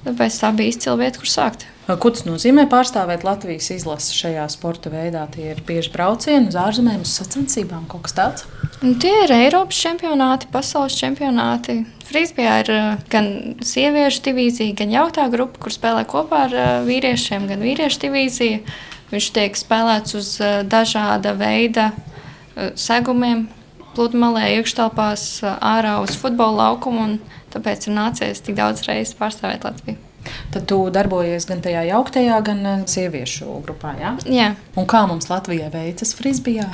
Tāpēc tā bija izcila vieta, kur sākt. Ko tas nozīmē pārstāvēt Latvijas izlasi šajā sporta veidā? Tie ir bieži braucieni uz ārzemēm, uz sacensībām, kaut kas tāds. Un tie ir Eiropas čempionāti, pasaules čempionāti. Frīzbijā ir gan sieviešu divīzija, gan jautā grupa, kur spēlē kopā ar vīriešiem, gan vīriešu divīzija. Viņš tiek spēlēts uz dažāda veida segumiem, pludmalē, iekštelpās, ārā uz futbola laukumu. Tāpēc ir nācies tik daudz reizes pārstāvēt Latviju. Tad tu darbojies gan tajā jauktajā, gan sieviešu grupā. Ja? Jā. Un kā mums Latvijā veicas frisbijā?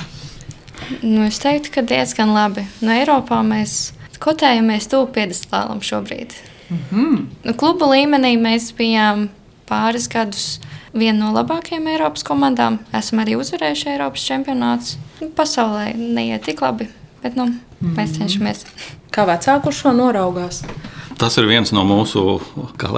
Nu, es teiktu, ka diezgan labi. No Eiropā mēs kotējamies tuvu piedestālam šobrīd. Mm -hmm. nu, kluba līmenī mēs bijām pāris gadus viena no labākajām Eiropas komandām. Esam arī uzvarējuši Eiropas čempionātus. Nu, pasaulē neiet tik labi, bet nu, mēs Mhm. cenšamies. Kā vecāku šo noraugās? Tas ir viens no mūsu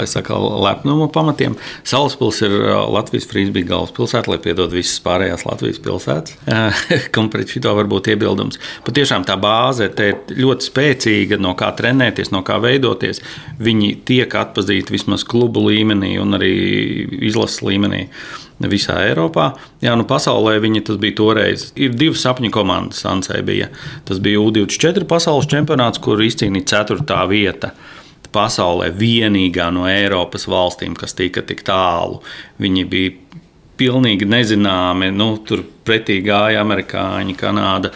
saka, lepnuma pamatiem. Salaspils ir Latvijas frīzbija galvaspilsēta, lai piedod visas pārējās Latvijas pilsētas. Kam pret šito var būt iebildums? Patiešām tā bāze te ir ļoti spēcīga, no kā trenēties, no kā veidoties. Viņi tiek atpazīti vismaz klubu līmenī un arī izlases līmenī. Visā Eiropā. Jā, nu pasaulē viņi tas bija toreiz. Ir divas sapņu komandas. Ansē bija. Tas bija U24 pasaules čempionāts, kur izcīnīja 4. vieta pasaulē vienīgā no Eiropas valstīm, kas tika tik tālu. Viņi bija pilnīgi nezināmi. Nu, tur pretī gāja amerikāņi, Kanāda.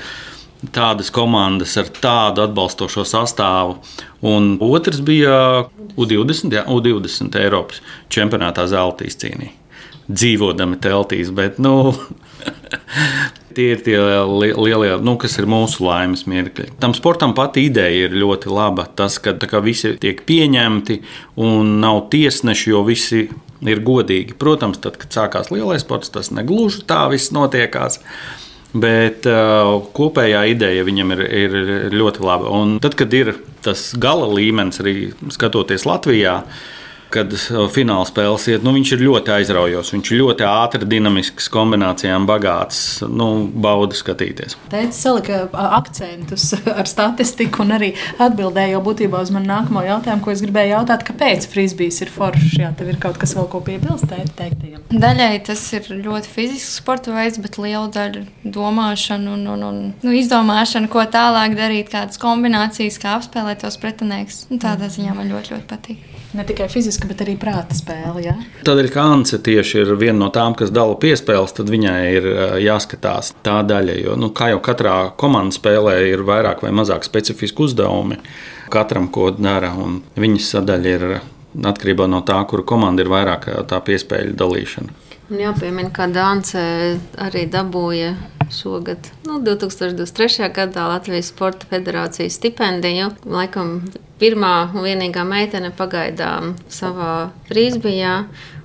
Tādas komandas ar tādu atbalstošo sastāvu. Un otrs bija U20, jā, U20 Eiropas čempionātā zelta izcīnīja. Dzīvodami teltīs, bet nu, Tie ir tie lielie, nu, kas ir mūsu laimes mirkļi. Tam sportam pati ideja ir ļoti laba. Tas, ka kā, visi tiek pieņemti un nav tiesneši, jo visi ir godīgi. Protams, tad, kad sākās lielais sports, tas negluži tā viss notiekās. Bet uh, kopējā ideja viņam ir, ir ļoti laba. Un tad, kad ir tas gala līmenis, arī skatoties Latvijā, kad fināla spēles iet, nu, viņš ir ļoti aizraujošs. Viņš ir ļoti ātrs, dinamisks, kombinācijām bagāts. Nu, bauda skatīties. Teicis, salika akcentus ar statistiku un arī atbildēja jau būtībā uz manu nākamo jautājumu, ko es gribēju jautāt, kāpēc frisbīs ir foršs. Jā, tev ir kaut kas vēl ko piebilst teiktajam. Daļai tas ir ļoti fizisks sporta veids, bet liela daļa domāšana un, un, un nu, izdomāšana, ko tālāk darīt, kādas kombinācijas, kā apspēlēt tos pretinieks. Tādā ziņā man ļoti, ļoti patīk. Ne tikai fiziski, bet arī prāta spēle. Ja? Tādēļ, ka Anse tieši ir viena no tām, kas dala piespēles, tad viņai ir jāskatās tā daļa. Jo, nu, kā jau katrā komandas spēlē, ir vairāk vai mazāk specifiski uzdevumi katram, ko dara. Viņas sadaļa ir atkarībā no tā, kura komanda ir vairāk tā piespēļu dalīšana. Un jāpiemina, ka Dānce arī dabūja šogad, nu, 2023. gadā Latvijas Sporta Federācijas stipendiju. Laikam pirmā un vienīgā meitene pagaidām savā frīzbijā.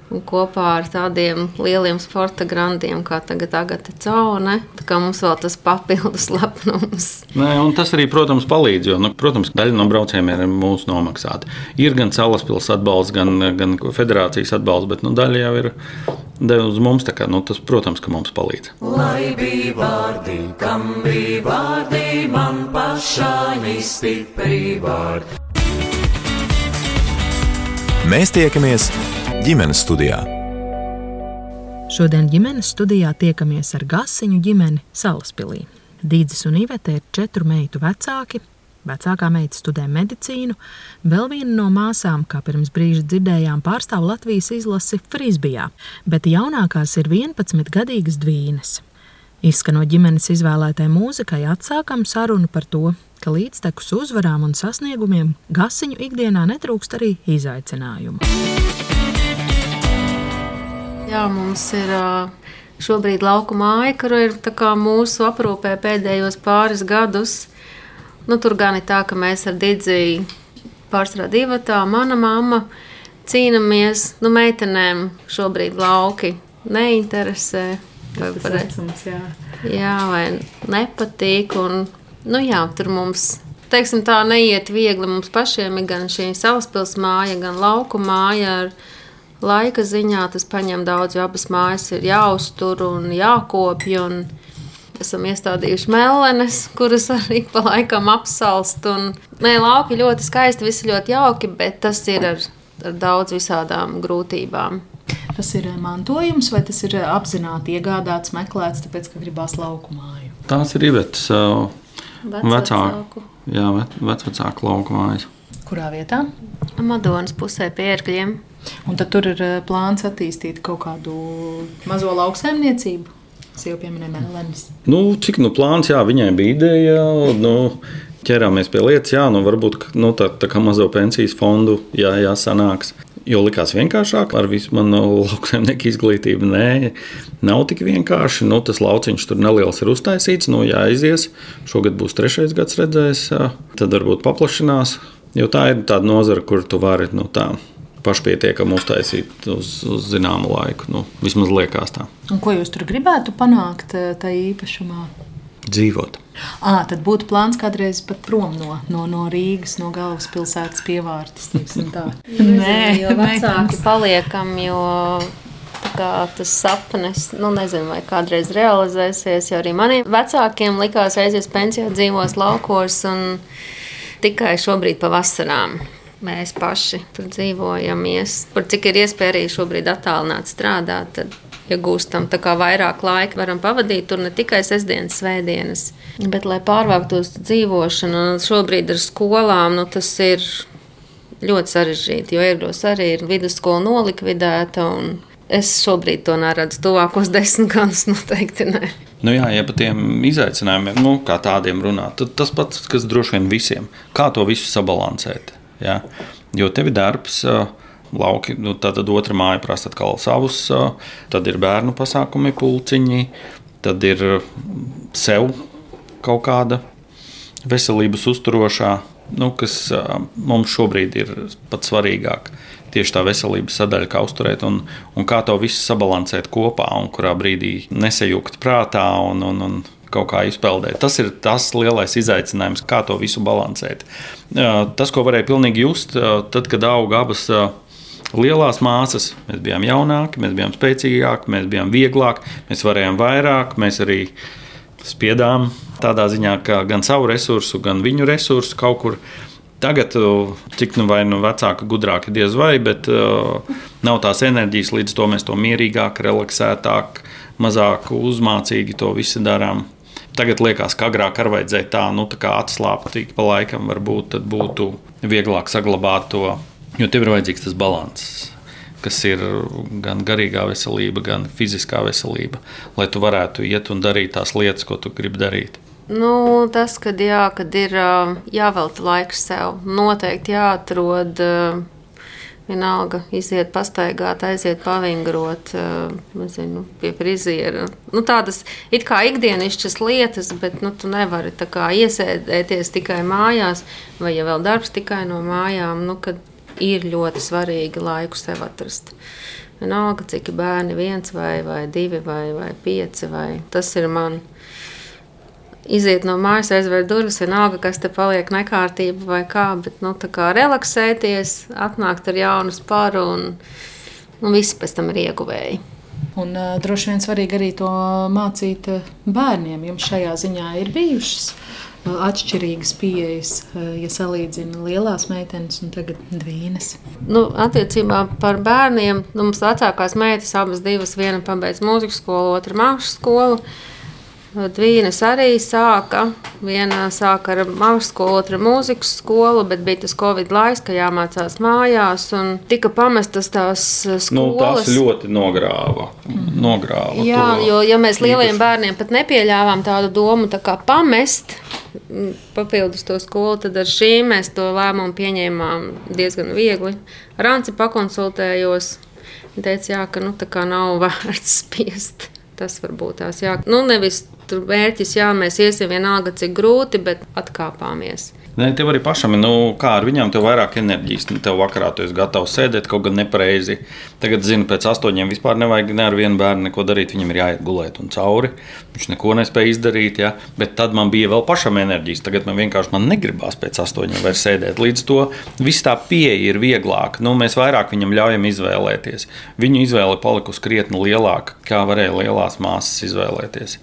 Un kopā ar tādiem lieliem sporta grandiem, kā tagad Agate Caune, tā kā mums vēl tas papildus lepnums. Nē, un tas arī, protams, palīdz, jo, nu, protams, daļa no braucējiem ir mūsu nomaksāta. Ir gan salaspils atbalsts, gan, gan federācijas atbalsts, bet nu, daļa jau ir uz mums. Kā, nu, tas, protams, ka mums palīdz. Lai bija vārdi, kam bija vārdi, man pašai stipri vārdi. Mēs tiekamies ģimenes studijā. Šodien ģimenes studijā tiekamies ar Gasiņu ģimeni Salaspilī. Dīdzis un Ivete ir četru meitu vecāki. Vecākā meita studē medicīnu, vēl viena no māsām, kā pirms brīža dzirdējām, pārstāv Latvijas izlasi Frisbijā, bet jaunākās ir 11 gadīgas dvīnes. Izskanot ģimenes izvēlētai mūzikai, atsākam sarunu par to, ka līdztekus uzvarām un sasniegumiem Gasiņu ikdienā netrūkst arī izaicinājumu. Jā, mums ir šobrīd lauka māja, kur ir mūsu aprūpē pēdējos pāris gadus. Nu, tur gan ir tā, ka mēs ar Digiju pārstrādājam divu tā, mana mamma cīnāmies. Nu, meitenēm šobrīd lauki neinteresē. Vai, vecums, jā. jā, vai nepatīk. Un, nu, jā, tur mums teiksim, tā neiet viegli. Mums pašiem ir gan šī salaspils māja, gan lauku māja. Ar, laika ziņā tas prasa daudz, jo abas mājas ir jāuztur un jākopja. Un esam iestādījuši mellenes, kuras arī pa laikam apsalst. Un, nē, lauki ļoti skaisti, visi ļoti jauki, bet tas ir ar, ar daudz visādām grūtībām. Tas ir mantojums, vai tas ir apzināti iegādāts, meklēts, tāpēc, ka gribās lauku māju? Tās ir ievetas uh, vecāku, jā, vecāku lauku mājas. Kurā vietā? Madonas pusē pie ērgļiem. Un tad tur ir eh, plāns attīstīt kaut kādu mazo lauksaimniecību. Es jau pieminēju Melēnas. Nu, cik nu plāns, jā, viņai bija ideja. Nu, ķerāmies pie lietas, jā, nu varbūt nu, tā, tā kā mazo pensijas fondu jā, jāsanāks. Jo likās vienkāršāk ar visu manu lauksaimnieku izglītību. Nē, nav tik vienkārši. Nu, tas lauciņš tur neliels ir uztaisīts, nu jāizies. Šogad būs trešais gads, redzēs, tad varbūt paplašinās. Jo tā ir tāda nozara, kur tu vari nu, tā pašpietiekami uztaisīt uz, uz zināmu laiku. Nu, vismaz liekas tā. Un ko jūs tur gribētu panākt eh, tajā īpašumā? Dzīvot. À, tad būtu plāns kādreiz pat prom no, no, no Rīgas, no galvaspilsētas pievārtes. Nē, jau vecāki paliekam, jo tas sapnis, nu, nezinu, vai kādreiz realizēsies. Jo arī maniem vecākiem likās, aizies pensijā, dzīvos laukos un tikai šobrīd pavasarām mēs paši tur dzīvojamies. Par cik ir iespēja arī šobrīd attālināt strādāt, tad iegūstam ja vairāk laika, varam pavadīt tur ne tikai sestdienas, svētdienas. Bet, lai pārvāktos dzīvošanu, šobrīd ar skolām nu, tas ir ļoti sarežģīti, jo Ergos arī ir vidusskola nolikvidēta. Es šobrīd to neredzu. Tuvākos desmit gadus noteikti ne. Nu jā, ja par tiem izaicinājumiem, nu, kā tādiem runāt, tad tas pats, kas droši vien visiem, kā to visu sabalansēt. Ja? Jo tev ir darbs. Lauki, nu, tad otra māja prasa atkal savus, tad ir bērnu pasākumi, pulciņi, tad ir sev kaut kāda veselības uzturošā, nu, kas mums šobrīd ir pats svarīgāk. Tieši tā veselības sadaļa, kā uzturēt un, un kā to visu sabalansēt kopā, un kurā brīdī nesajūgt prātā un, un, un kaut kā izpeldēt. Tas ir tas lielais izaicinājums, kā to visu balansēt. Tas, ko varēja pilnīgi just, tad, kad auga abas lielās māsas, mēs bijām jaunāki, mēs bijām spēcīgāki, mēs bijām vieglāki, mēs varējām vairāk, mēs arī spiedām tādā ziņā, ka gan savu resursu, gan viņu resursu kaut kur. Tagad, cik nu vai nu vecāki, gudrāki diez vai, bet uh, nav tās enerģijas, līdz to mēs to mierīgāk, relaksētāk, mazāk uzmācīgi to visu darām. Tagad liekas, ka agrāk ar vajadzēja tā, nu, tā kā atslābt tik pa laikam, varbūt tad būtu vieglāk saglabāt to, jo tev ir vajadzīgs tas līdzsvars kas ir gan garīgā veselība, gan fiziskā veselība, lai tu varētu iet un darīt tās lietas, ko tu gribi darīt. Nu, tas, kad, jā, kad ir jāvelta laiks sev, noteikti jāatrod Vienalga iziet, pastaigāt, aiziet, pavingrot, nezinu, pie friziera. Nu, tādas it kā ikdienišķas lietas, bet nu, tu nevari iesēdēties tikai mājās, vai ja vēl darbs tikai no mājām. Nu, ir ļoti svarīgi laiku sev atrast. Vienalga, cik ir bērni, viens vai, vai divi vai, vai pieci. Vai. Tas ir man. Iziet no mājas, aizvērt durvis, vienalga, kas te paliek nekārtība vai kā, bet nu, kā relaksēties, atnākt ar jaunu spāru un, un visi pēc tam ir ieguvēji. Un, uh, droši vien svarīgi arī to mācīt bērniem. Jums šajā ziņā ir bijušas atšķirīgas pieejas, ja salīdzina lielās meitenes un tagad dvīnes. Nu, attiecībā par bērniem, nu, mums vecākās meitas abas divas, viena pabeidz mūzikas skolu, otra mākslas skolu. Dvīnes arī sāka. Viena sāka ar mākslas skolu, otra mūzikas skolu, bet bija tas Covid laiks, ka jāmācās mājās. Tika pamestas tās skolas. Nu, tas ļoti nogrāva. nogrāva Jā, jo ja mēs lieliem bērniem pat nepieļāvām tādu domu tā kā pamest, papildus to skolu, tad ar šīm mēs to lēmumu pieņēmām diezgan viegli. Ar Anci pakonsultējos. Viņa teica, jā, ka nu, tā kā nav vērts spiest. Tas varbūt tās jā. Nu, nevis tur mērķis, jā, mēs iesim vienalga, cik grūti, bet atkāpāmies. Ne, tev arī pašam, nu, kā ar viņiem, tev vairāk enerģijas. Nu, tev vakarā tu esi gatavs sēdēt kaut gan nepareizi. Tagad, zinu, pēc astoņiem vispār nevajag ne ar vienu bērnu neko darīt. Viņam ir jāiet gulēt un cauri. Viņš neko nespēja izdarīt, ja? bet tad man bija vēl pašam enerģijas. Tagad man vienkārši man negribās pēc astoņiem vairs sēdēt. Līdz to viss tā pieeja ir vieglāka. Nu, mēs vairāk viņam ļaujam izvēlēties. Viņu izvēle palikusi krietni lielāka, kā varēja lielās māsas izvēlēties.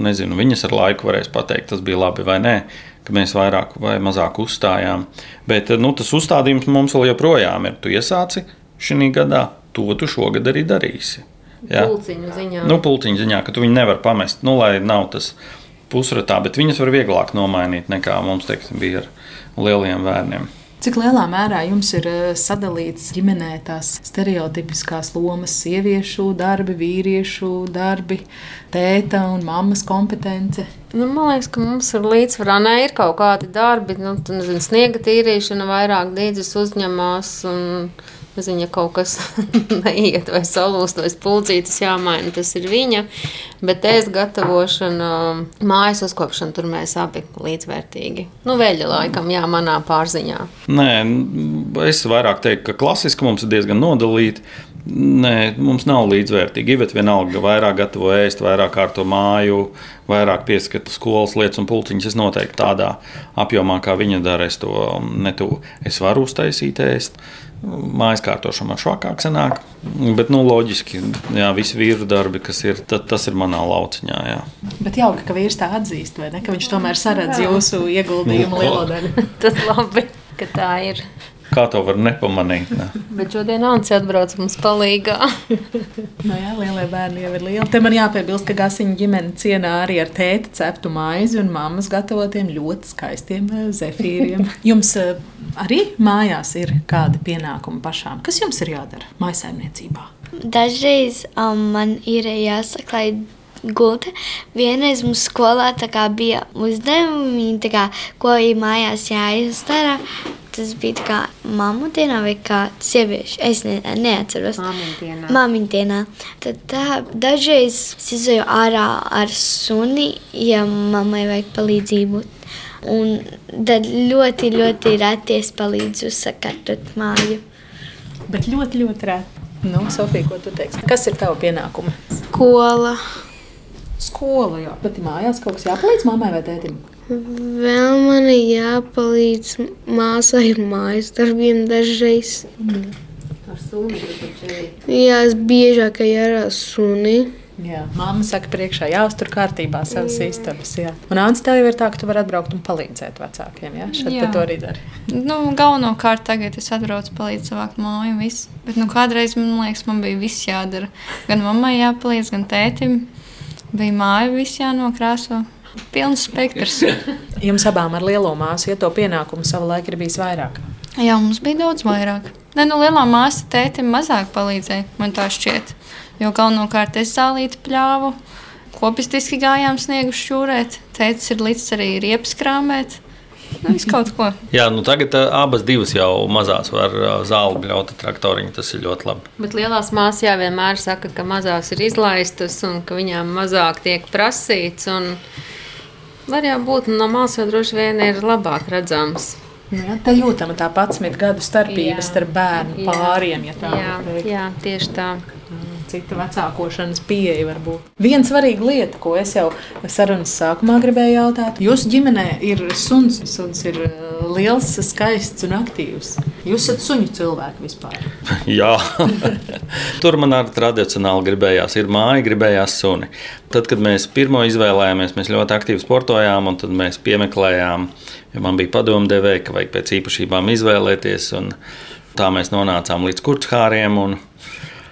Nezinu, viņas ar laiku varēs pateikt, tas bija labi vai nē ka mēs vairāk vai mazāk uzstājām. Bet nu, tas uzstādījums mums vēl joprojām ir. Tu iesāci šī gadā, to tu šogad arī darīsi. Ja? Pulciņu ziņā. Nu, pulciņu ziņā, ka tu viņu nevar pamest, nu, lai nav tas pusratā, bet viņas var vieglāk nomainīt nekā mums, teiksim, bija ar lieliem bērniem. Cik lielā mērā jums ir eh, sadalīts ģimenē tās stereotipiskās lomas, sieviešu darbi, vīriešu darbi, tēta un mammas kompetence? Nu, man liekas, ka mums ir līdzsvarā. Nē, ir kaut kādi darbi, nu, nezinu, sniega tīrīšana, vairāk dīdzes uzņemās. Un Zinu, ja kaut kas neiet, vai salūst, vai spulcītas jāmaina, tas ir viņa. Bet es gatavošanu, mājas uzkopšanu, tur mēs abi līdzvērtīgi. Nu, veļa laikam, jā, manā pārziņā. Nē, es vairāk teiktu, ka klasiski mums ir diezgan nodalīti. Nē, mums nav līdzvērtīgi. Iveta vienalga vairāk gatavo ēst, vairāk kārto māju, vairāk pieskata skolas lietas un pulciņas. Es noteikti tādā apjomā, kā viņa dara, es to netuvu. Es varu uztaisīt ēst. Mājas kārtošana man švakāk sanāk, bet, nu, loģiski, jā, visi vīru darbi, kas ir, tad, tas ir manā lauciņā, jā. Bet jauki, ka vīrs tā atzīst, vai ne, ka viņš tomēr saredz jūsu ieguldījumu nu, lielo daļu. tad labi, ka tā ir. Kā to var nepamanīt? Ne? Bet šodien Anci atbrauc mums palīgā. no jā, lielie bērni jau ir lieli. Te man jāpiebilst, ka Gasiņa ģimene cienā arī ar tēti ceptu maizi un mammas gatavotiem ļoti skaistiem eh, zefīriem. jums eh, arī mājās ir kādi pienākumi pašām? Kas jums ir jādara mājasēmniecībā? Dažreiz um, man ir jāsaklai gulta. Vienreiz mums skolā bija uzdevumi, kā, ko ir mājās jāizdara tas bija kā mammu dienā vai kā sieviešu. Es ne, neatceros. Māmiņu dienā. Tad tā, dažreiz es izēju ārā ar suni, ja mammai vajag palīdzību. Un tad ļoti, ļoti reti es palīdzu sakārtot māju. Bet ļoti, ļoti reti. Nu, Sofija, ko tu teiksi? Kas ir tavs pienākums? Skola. Skola, jā. Bet mājās kaut kas jāpalīdz mammai vai tētim? Vēl man ir jāpalīdz māsai ar mājas darbiem dažreiz. Mm. Ar suni taču arī. Jā, es biežāk ar suni. Jā, mamma saka, priekšā jāuztur kārtībā savas istabas. Jā. Un Ants, tev jau ir tā, ka tu vari atbraukt un palīdzēt vecākiem. Jā, šeit jā. to arī dari. Nu, galvenokārt tagad es atbraucu palīdz savākt māju un viss. Bet nu, kādreiz man liekas, man bija viss jādara. Gan mammai jāpalīdz, gan tētim. Bija māja, viss jānokrāso. Pilns spektrs. Jums abām ar lielo māsu, ja to pienākumu savulaik ir bijis vairāk? Jā, mums bija daudz vairāk. Nē, nu, lielā māsa tētim mazāk palīdzēja, man tā šķiet. Jo galvenokārt es zālīti pļāvu, kopistiski gājām sniegu šķūrēt, tētis ir līdz arī riepas krāmēt. Nu, Jā, nu tagad uh, abas divas jau mazās var uh, zāli bļaut traktoriņu. Tas ir ļoti labi. Bet lielās māsas jau vienmēr saka, ka mazās ir izlaistas un ka viņām mazāk tiek prasīts. Un var jau būt, no malas jau droši vien ir labāk redzams. Jā, tā jūtama tā 11 gadu starpība jā, starp bērnu jā, pāriem. Ja tā jā, jā, tieši tā. Cita vecākošanas pieeja var būt. Viena svarīga lieta, ko es jau sarunas sākumā gribēju jautāt, jūsu ģimenē ir suns. Suns ir liels, skaists un aktīvs. Jūs esat suņu cilvēki vispār. Jā, tur man arī tradicionāli gribējās. Ir māja, gribējās suni. Tad, kad mēs pirmo izvēlējāmies, mēs ļoti aktīvi sportojām, un tad mēs piemeklējām, jo man bija padomdevēja, ka vajag pēc īpašībām izvēlēties. Tā mēs nonācām līdz kurčhāriem.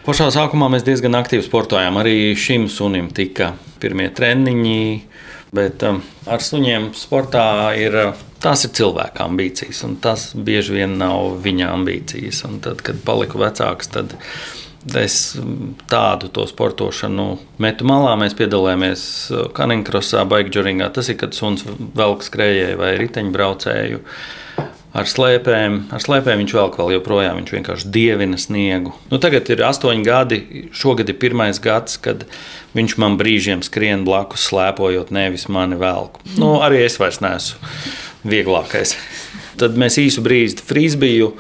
Pašā sākumā mēs diezgan aktīvi sportojām. Arī šim sunim tika pirmie treniņi. Bet um, ar suņiem sportā ir, tās ir cilvēka ambīcijas, un tas bieži vien nav viņa ambīcijas. Un tad, kad paliku vecāks, tad es tādu to sportošanu metu malā. Mēs piedalījāmies kaniņkrosā, baigdžuringā. Tas ir, kad suns velk skrējēju vai riteņbraucēju ar slēpēm. Ar slēpēm viņš vēl vēl joprojām, viņš vienkārši dievina sniegu. Nu, tagad ir astoņi gadi, šogad ir pirmais gads, kad viņš man brīžiem skrien blakus, slēpojot, nevis mani velku. Nu, arī es vairs neesmu vieglākais. Tad mēs īsu brīdi frīzbiju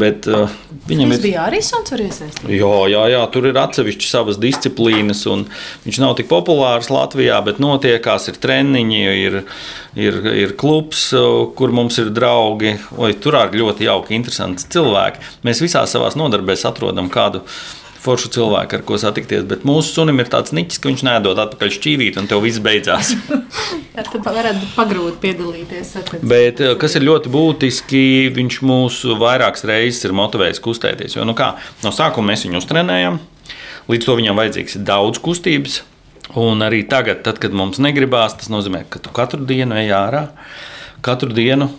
bet, uh, viņam ir bija arī suns, var iesaistīt. Jā, jā, jā, tur ir atsevišķi savas disciplīnas, un viņš nav tik populārs Latvijā, bet notiekās, ir treniņi, ir, ir, ir klubs, uh, kur mums ir draugi. Oi, tur arī ļoti jauki, interesanti cilvēki. Mēs visās savās nodarbēs atrodam kādu foršu cilvēku, ar ko satikties. Bet mūsu sunim ir tāds niķis, ka viņš nedod atpakaļ šķīvīt, un tev viss beidzās. Tad varētu pagrūti piedalīties. Bet, eh, kas ir ļoti būtiski, viņš mūs vairākas reizes ir motivējis kustēties. Jo nu kā, no sākuma mēs viņu uztrenējam, līdz to viņam vajadzīgs daudz kustības. Un arī tagad, tad, kad mums negribās, tas nozīmē, ka tu katru dienu ej ārā, katru dienu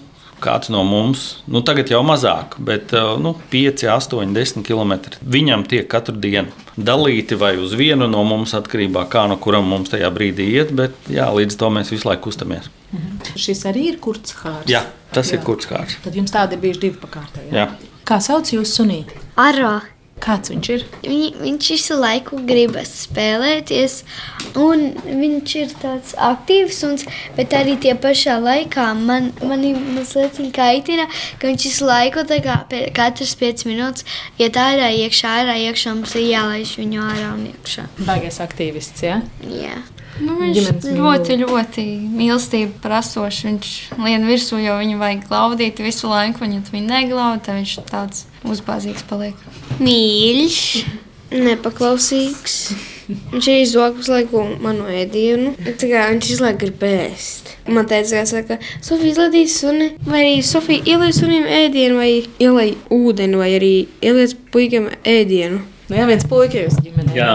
kāds no mums, nu tagad jau mazāk, bet uh, nu, 5, 8, 10 km viņam tiek katru dienu dalīti vai uz vienu no mums atkarībā no kā no kuram mums tajā brīdī iet, bet jā, līdz to mēs visu laiku kustamies. Mhm. Šis arī ir kurckhārs. Jā, tas jā. ir kurckhārs. Tad jums tādi ir bijuši divi pakārtēji. Jā. Kā sauc jūsu sunīti? Arā. Kāds viņš ir? Viņ, viņš visu laiku gribas spēlēties, un viņš ir tāds aktīvs, un, bet arī tie pašā laikā man, mani mazliet kaitina, ka viņš visu laiku, kā, katrs 5 minūtes, iet ārā, iekšā, ārā, iekšā, mums ir jālaiž viņu ārā un iekšā. Baigais aktīvists, jā? Ja? Jā. Nu, viņš ļoti, ļoti mīlestību prasošs. Viņš lien virsū, jo viņu vajag glaudīt visu laiku. Viņa to neglauda, tad viņš tāds uzbāzīgs paliek. Mīļš, nepaklausīgs. Viņš ir izoklis laiku manu ēdienu. Viņš visu laiku grib ēst. Man teica, ka Sofija izlaidīs suni, vai arī Sofija ielaiž sunim ēdienu, vai ielaiž ūdeni, vai arī ielaiž puikiem ēdienu. Nu, jā, viens puisis ģimenē. Jā,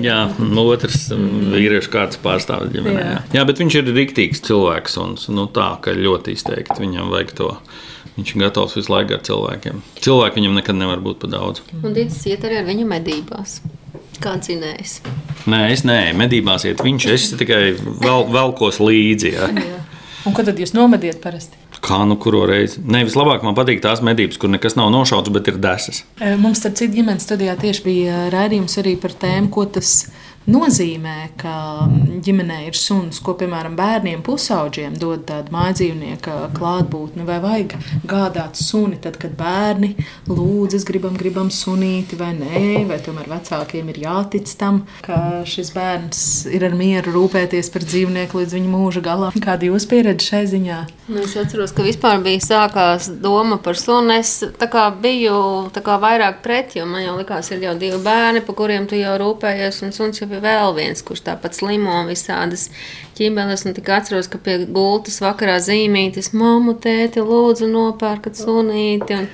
jā otrs vīriešu kārtas pārstāvis ģimenē. Jā. jā, bet viņš ir rīktīgs cilvēks un nu, tā, ka ļoti izteikti viņam vajag to. Viņš ir gatavs visu laiku ar cilvēkiem. Cilvēki viņam nekad nevar būt par daudz. Un Dīdis iet arī ar viņu medībās. Kā dzinējs? Nē, es nē, medībās iet viņš. Es tikai vēl, velkos līdzi. Jā. Jā. Un ko tad jūs nomediet parasti? Kā nu kuru reizi? Nē, vislabāk man patīk tās medības, kur nekas nav nošauts, bet ir desas. Mums, starp citu, ģimenes studijā tieši bija raidījums arī par tēmu, ko tas ir nozīmē, ka ģimenē ir suns, ko piemēram bērniem, pusauģiem dod tādu mājdzīvnieka klātbūtni, vai vajag gādāt suni, tad, kad bērni lūdz, es gribam, gribam sunīti vai nē, vai tomēr vecākiem ir jātic tam, ka šis bērns ir ar mieru rūpēties par dzīvnieku līdz viņa mūža galam. Kāda jūs pieredze šai ziņā? Nu, es atceros, ka vispār bija sākās doma par sunu. Es kā, biju kā, vairāk pret, jo man jau likās, ir jau divi bērni, par kuriem tu jau rūpējies, un suns jau bija vēl viens, kurš tāpat slimo visādas ķībeles. Un tik atceros, ka pie gultas vakarā zīmītis, mammu, tēti, lūdzu, nopērkat sunīti. Un,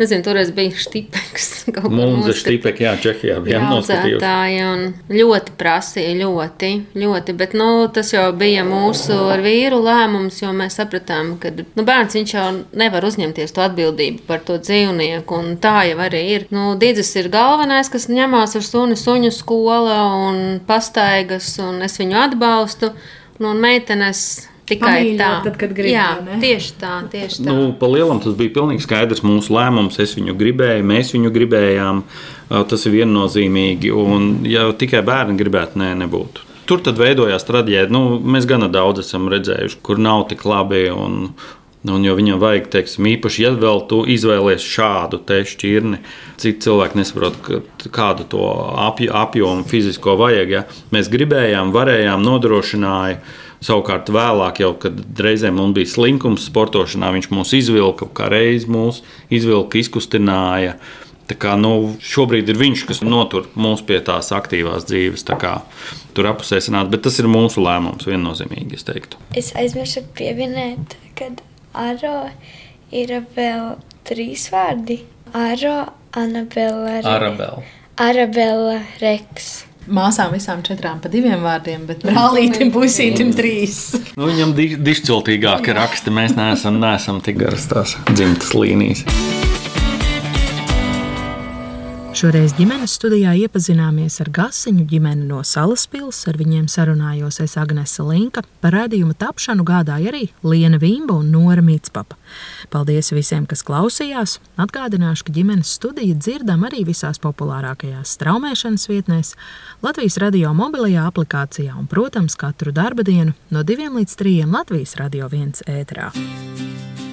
nezinu, toreiz bija štipeks. Mums ir štipeki, jā, Čehijā bija noskatījuši. Un ļoti prasīja, ļoti, ļoti. Bet, nu, tas jau bija mūsu ar vīru lēmums, jo mēs sapratām, ka, nu, bērns viņš jau nevar uzņemties to atbildību par to dzīvnieku. Un tā jau arī ir. Nu, Dīdzis ir galvenais, kas ņemās ar suni, suņu skola un pastaigas, un es viņu atbalstu. Nu, meitenes tikai Pamīļot, tā. Tad, kad grib, Jā, ne? tieši tā. Tieši tā. Nu, pa lielam tas bija pilnīgi skaidrs mūsu lēmums. Es viņu gribēju, mēs viņu gribējām. Tas ir viennozīmīgi. Un, ja tikai bērni gribētu, nē, nebūtu. Tur tad veidojās traģēdija. Nu, mēs gana daudz esam redzējuši, kur nav tik labi. Un, Un, jo viņam vajag, teiksim, īpaši, ja vēl tu izvēlēsies šādu šķirni, citi cilvēki nesaprot, kādu to apj apjomu fizisko vajag. Ja? Mēs gribējām, varējām, nodrošināja. Savukārt, vēlāk, jau, kad reizēm mums bija slinkums sportošanā, viņš mūs izvilka, kā reiz mūs izvilka, izkustināja. Tā kā, nu, šobrīd ir viņš, kas notur mūs pie tās aktīvās dzīves. Tā kā, tur apusē sanāca, bet tas ir mūsu lēmums viennozīmīgi, es teiktu. Es aizmirsu pieminēt, ka Aro ir vēl trīs vārdi. Aro, Anabela, Arabela. Arabela Reks. Māsām visām četrām pa diviem vārdiem, bet brālītim, puisītim trīs. Nu, viņam di dišciltīgāki raksti. Mēs neesam, neesam tik garas tās dzimtas līnijas. Šoreiz ģimenes studijā iepazināmies ar Gasiņu ģimeni no Salaspils. Ar viņiem sarunājos es Agnese Linka. Par rādījumu tapšanu gādāja arī Liena Vimba un Nora Mitspapa. Paldies visiem, kas klausījās. Atgādināšu, ka ģimenes studiju dzirdam arī visās populārākajās straumēšanas vietnēs, Latvijas radio mobilajā aplikācijā un, protams, katru darba dienu no 2 līdz 3 Latvijas radio viens ēterā.